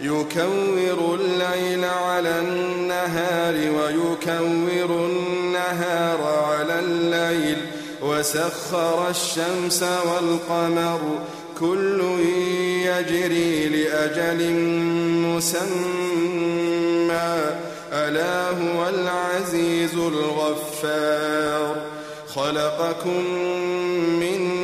يكور الليل على النهار ويكور النهار على الليل. وسخر الشمس والقمر كل يجري لأجل مسمى. ألا هو العزيز الغفار. خلقكم من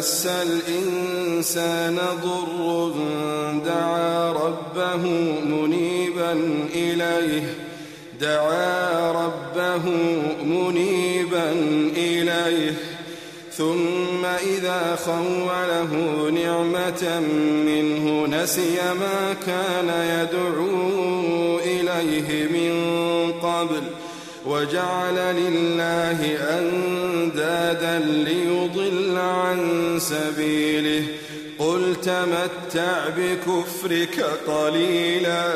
مس الإنسان ضر دعا ربه منيبا إليه دعا ربه منيبا إليه. ثم إذا خوله نعمة منه نسي ما كان يدعو إليه من قبل. وجعل لله أندادا ليضل عن سبيله. قل تمتع بكفرك قليلا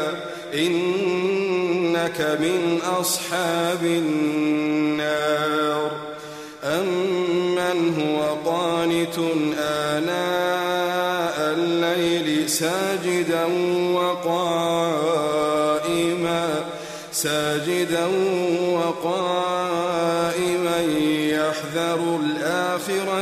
إنك من أصحاب النار. أمن هو قانت آناء الليل ساجدا وقائما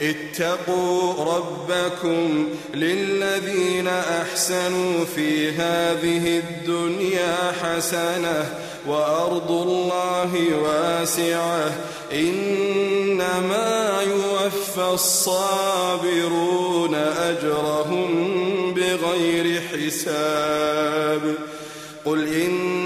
اتقوا ربكم للذين أحسنوا في هذه الدنيا حسنة وأرض الله واسعة. إنما يوفى الصابرون أجرهم بغير حساب. قل أن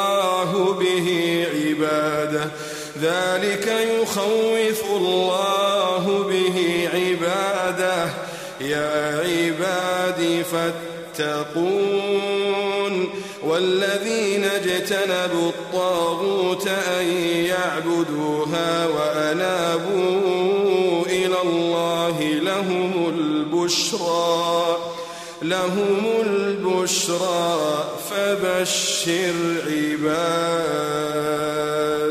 ذلك يخوف الله به عباده. يا عبادي فاتقون. والذين اجتنبوا الطاغوت أن يعبدوها وأنابوا إلى الله لهم البشرى. لهم البشرى فبشر عباد.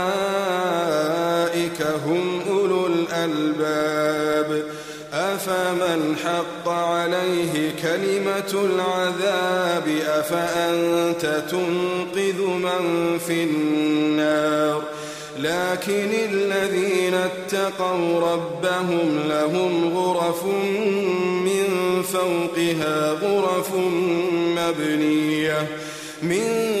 الألباب. أفمن حق عليه كلمة العذاب؟ أفأنت تنقذ من في النار؟ لكن الذين اتقوا ربهم لهم غرف من فوقها غرف مبنية من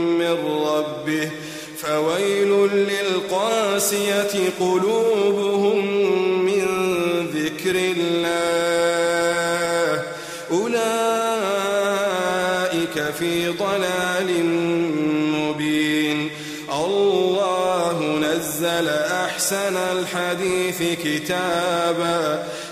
من ربه فويل للقاسية قلوبهم من ذكر الله. أولئك في ضلال مبين. الله نزل أحسن الحديث كتابا.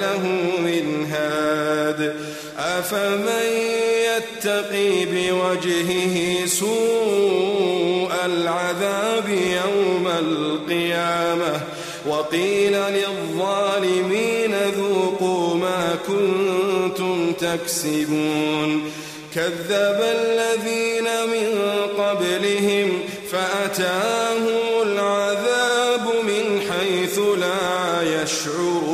له من هاد. أفمن يتقي بوجهه سوء العذاب يوم القيامة وقيل للظالمين ذوقوا ما كنتم تكسبون. كذب الذين من قبلهم فأتاهم العذاب من حيث لا يشعرون.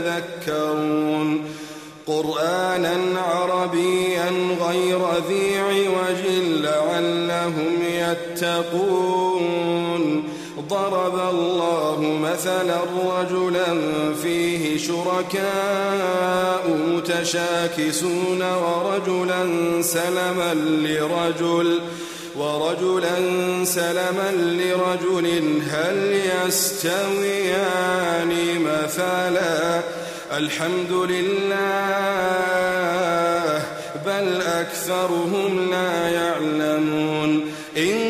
يتذكرون قرآنا عربيا غير ذي عوج لعلهم يتقون ضرب الله مثلا رجلا فيه شركاء متشاكسون ورجلا سلما لرجل سلما لرجل هل يستويان مثلا؟ الحمد لله بل أكثرهم لا يعلمون. إنك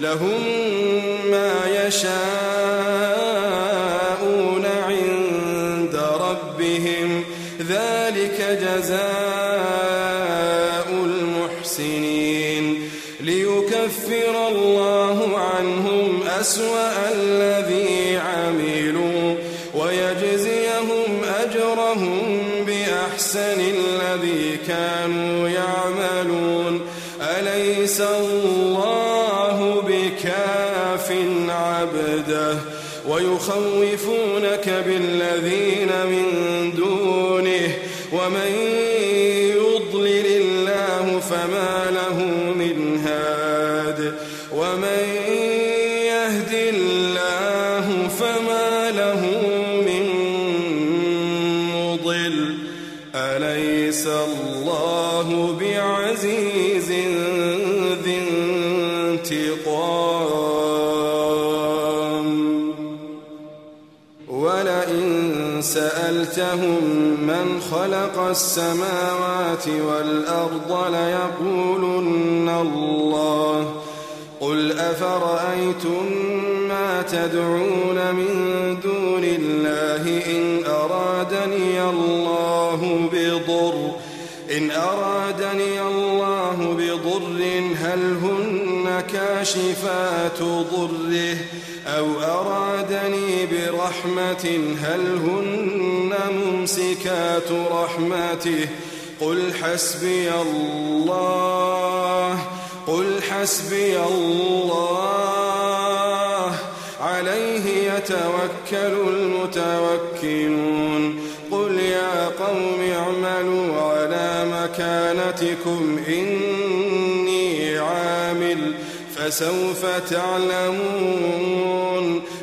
لهم ما يشاءون عند ربهم. ذلك جزاء المحسنين. ليكفر الله عنهم أسوأ بالذين من دونه ومن يضلل الله فما له من هاد ومن يهد الله فما خلق السماوات والأرض ليقولن الله. قل أفرأيتم ما تدعون من دون الله؟ إن أرادني الله بضر. إن أرادني الله بضر هل هن كاشفات ضره؟ أو أرادني برحمة هل هن ممسكات رحمته؟ قل حسبي الله قل حسبي الله عليه يتوكل المتوكلون. قل يا قوم اعملوا على مكانتكم إني عامل فسوف تعلمون.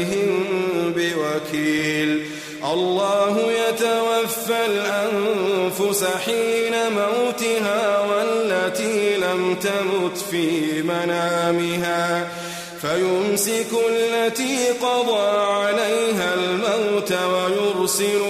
عليهم بوكيل. الله يتوفى الأنفس حين موتها والتي لم تمت في منامها. فيمسك التي قضى عليها الموت ويرسل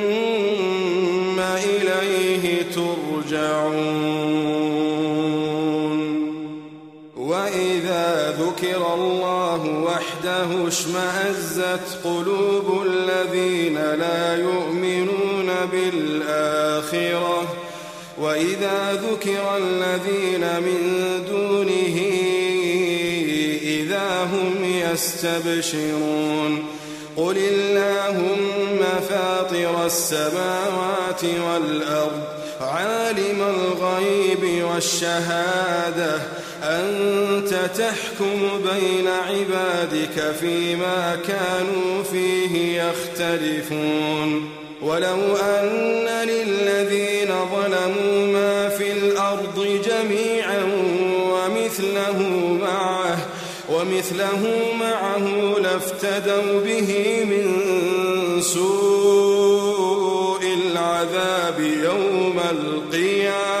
وحده اشمأزت قلوب الذين لا يؤمنون بالآخرة. وإذا ذكر الذين من دونه إذا هم يستبشرون. قل اللهم فاطر السماوات والأرض عالم الغيب والشهادة. أنت تحكم بين عبادك فيما كانوا فيه يختلفون. ولو أن للذين ظلموا ما في الأرض جميعا ومثله معه ومثله معه لافتدوا به من سوء العذاب يوم القيامة.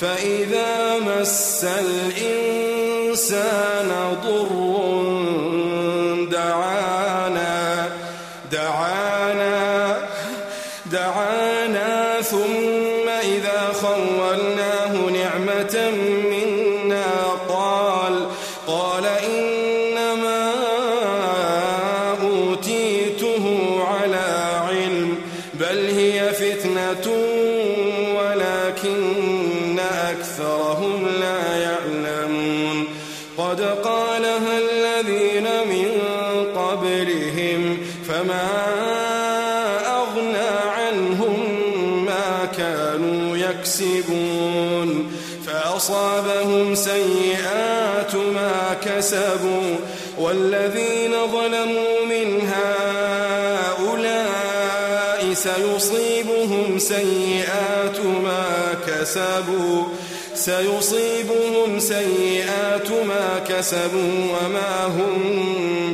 فإذا مس الإنسان ضر كسبوا سيصيبهم سيئات ما كسبوا وما هم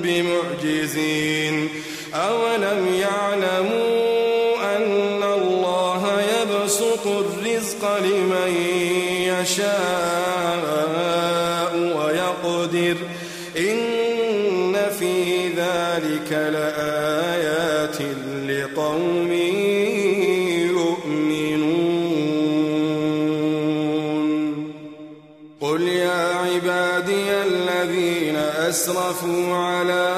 بمعجزين. أولم يعلموا أن الله يبسط الرزق لمن يشاء؟ أسرفوا على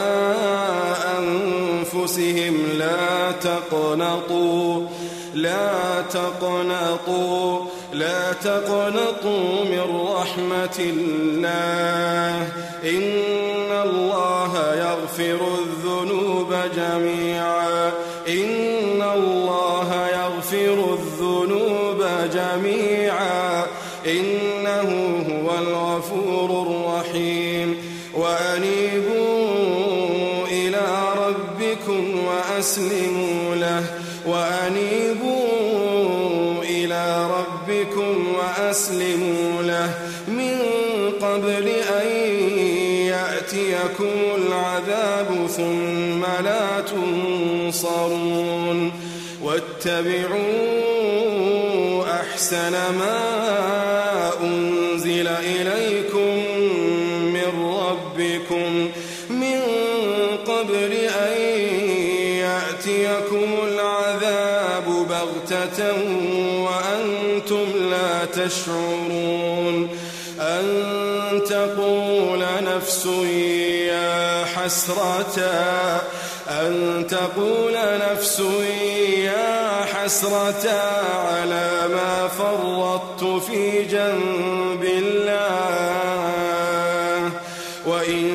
أنفسهم. لا تقنطوا لا تقنطوا لا تقنطوا من رحمة الله. إن الله يغفر الذنوب جميعا. إن الله يغفر الذنوب جميعا. إنه هو الغفور وأسلموا له وأنيبوا إلى ربكم وأسلموا له. من قبل أن يأتيكم العذاب ثم لا تنصرون. واتبعوا لا تشعرون أن تقول نفس يا حسرة أن تقول نفس يا حسرة على ما فرطت في جنب الله. وإن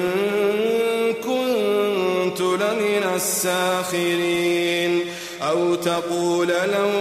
كنت لمن الساخرين أو تقول لو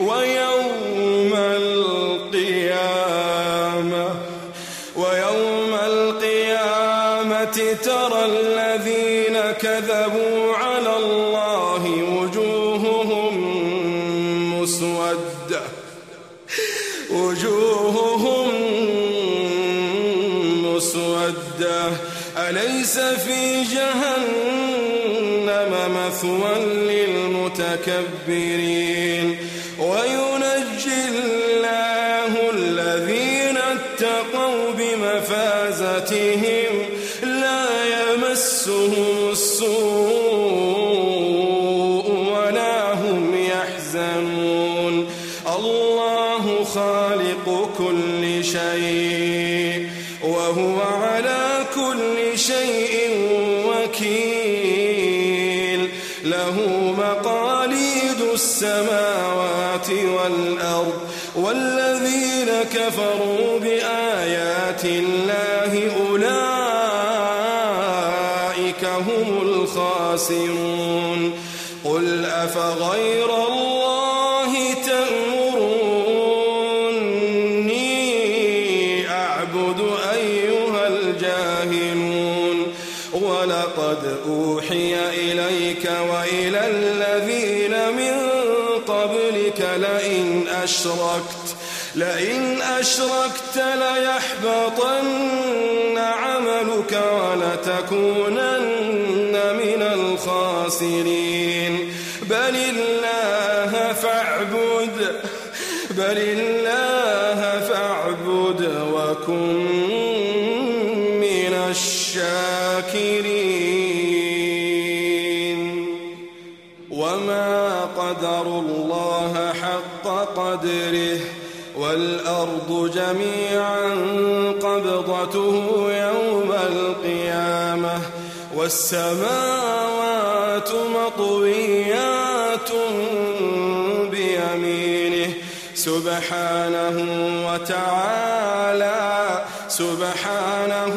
ويوم القيامة ويوم القيامة ترى الذين كذبوا على الله وجوههم مسودة وجوههم مسودة. أليس في جهنم مثوى للمتكبرين؟ يمسهم السوء ولا هم يحزنون. الله خالق كل شيء وهو على كل شيء وكيل. له مقاليد السماوات والأرض والذين كفروا الخاسرون قل أفغير الله تأمروني أعبد أيها الجاهلون. ولقد أوحي إليك وإلى الذين من قبلك لئن أشركت لئن أشركت ليحبطن عملك ولتكونن الخاسرين. بل الله فاعبد بل الله فاعبد وكن من الشاكرين. وما قدر الله حق قدره والأرض جميعا قبضته يوم القيامة. والسماوات مطويات بيمينه. سبحانه وتعالى سبحانه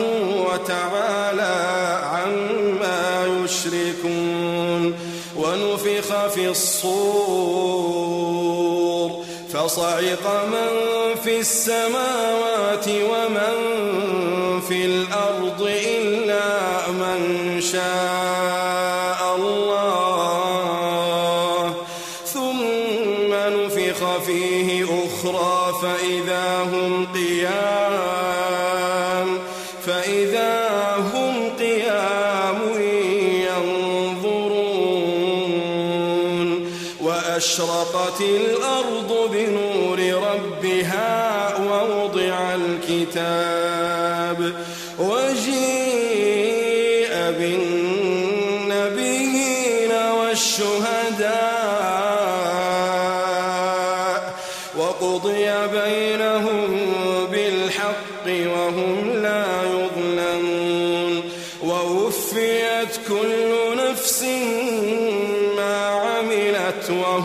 وتعالى عما يشركون. ونفخ في الصور. فصعق من في السماوات ومن في الأرض.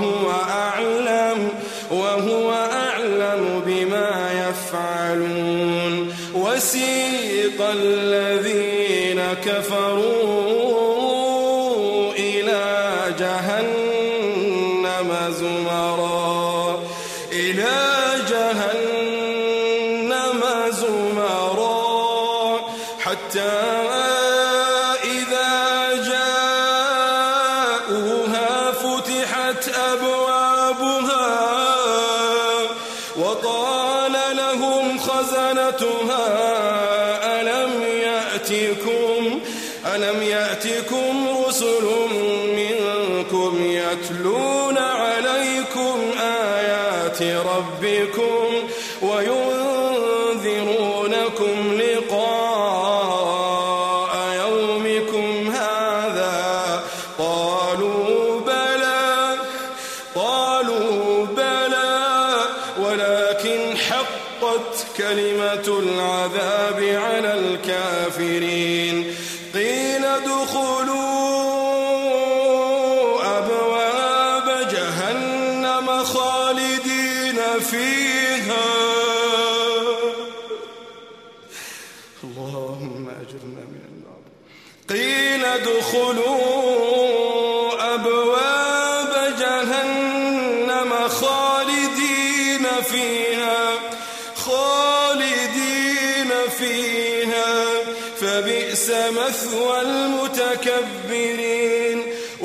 وهو أعلم وهو أعلم بما يفعلون. وسيق الذين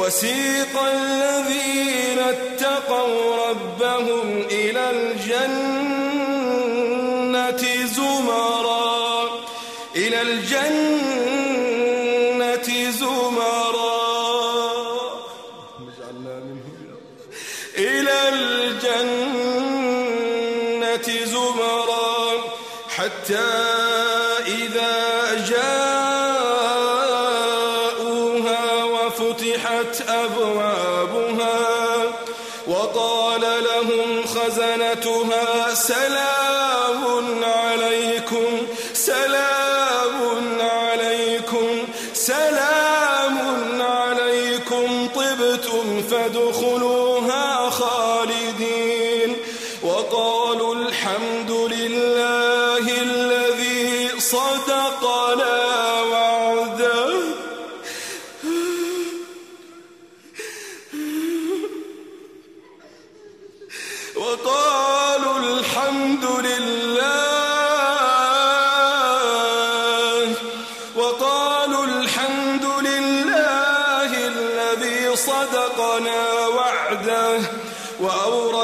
وسيق الذين اتقوا ربهم إلى الجنة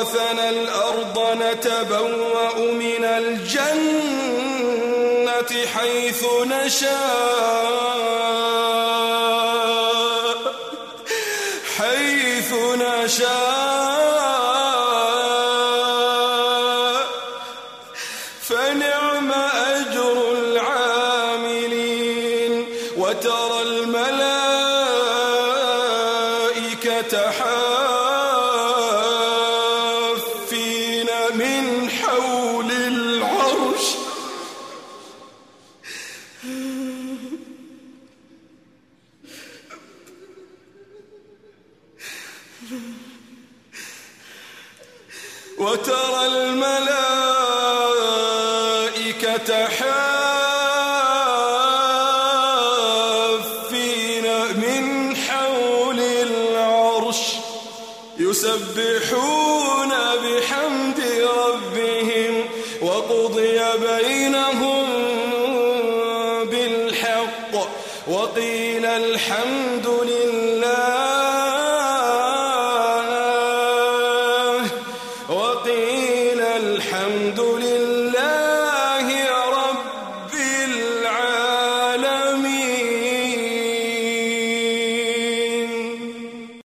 وورثنا الأرض نتبوأ من الجنة حيث نشأ الحمد